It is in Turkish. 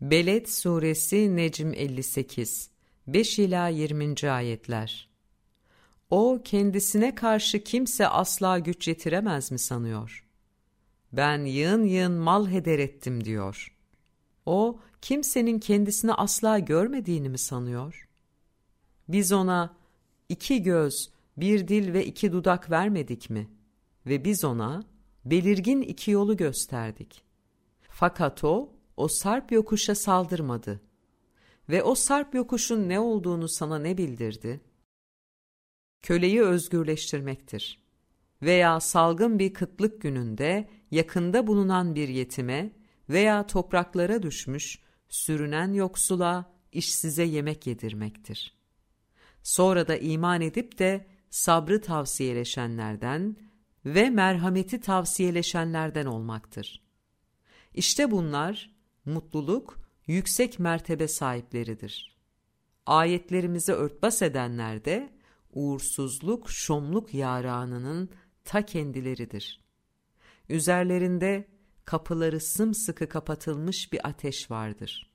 Beled Suresi Necm 58 5 ila 20. ayetler. O kendisine karşı kimse asla güç yetiremez mi sanıyor? Ben yığın yığın mal heder ettim diyor. O kimsenin kendisini asla görmediğini mi sanıyor? Biz ona iki göz, bir dil ve iki dudak vermedik mi? Ve biz ona belirgin iki yolu gösterdik. Fakat o, o sarp yokuşa saldırmadı. Ve o sarp yokuşun ne olduğunu sana ne bildirdi? Köleyi özgürleştirmektir. Veya salgın bir kıtlık gününde yakında bulunan bir yetime veya topraklara düşmüş, sürünen yoksula, işsize yemek yedirmektir. Sonra da iman edip de sabrı tavsiyeleşenlerden ve merhameti tavsiyeleşenlerden olmaktır. İşte bunlar mutluluk, yüksek mertebe sahipleridir. Ayetlerimizi örtbas edenler de uğursuzluk, şomluk yaranının ta kendileridir. Üzerlerinde kapıları sımsıkı kapatılmış bir ateş vardır.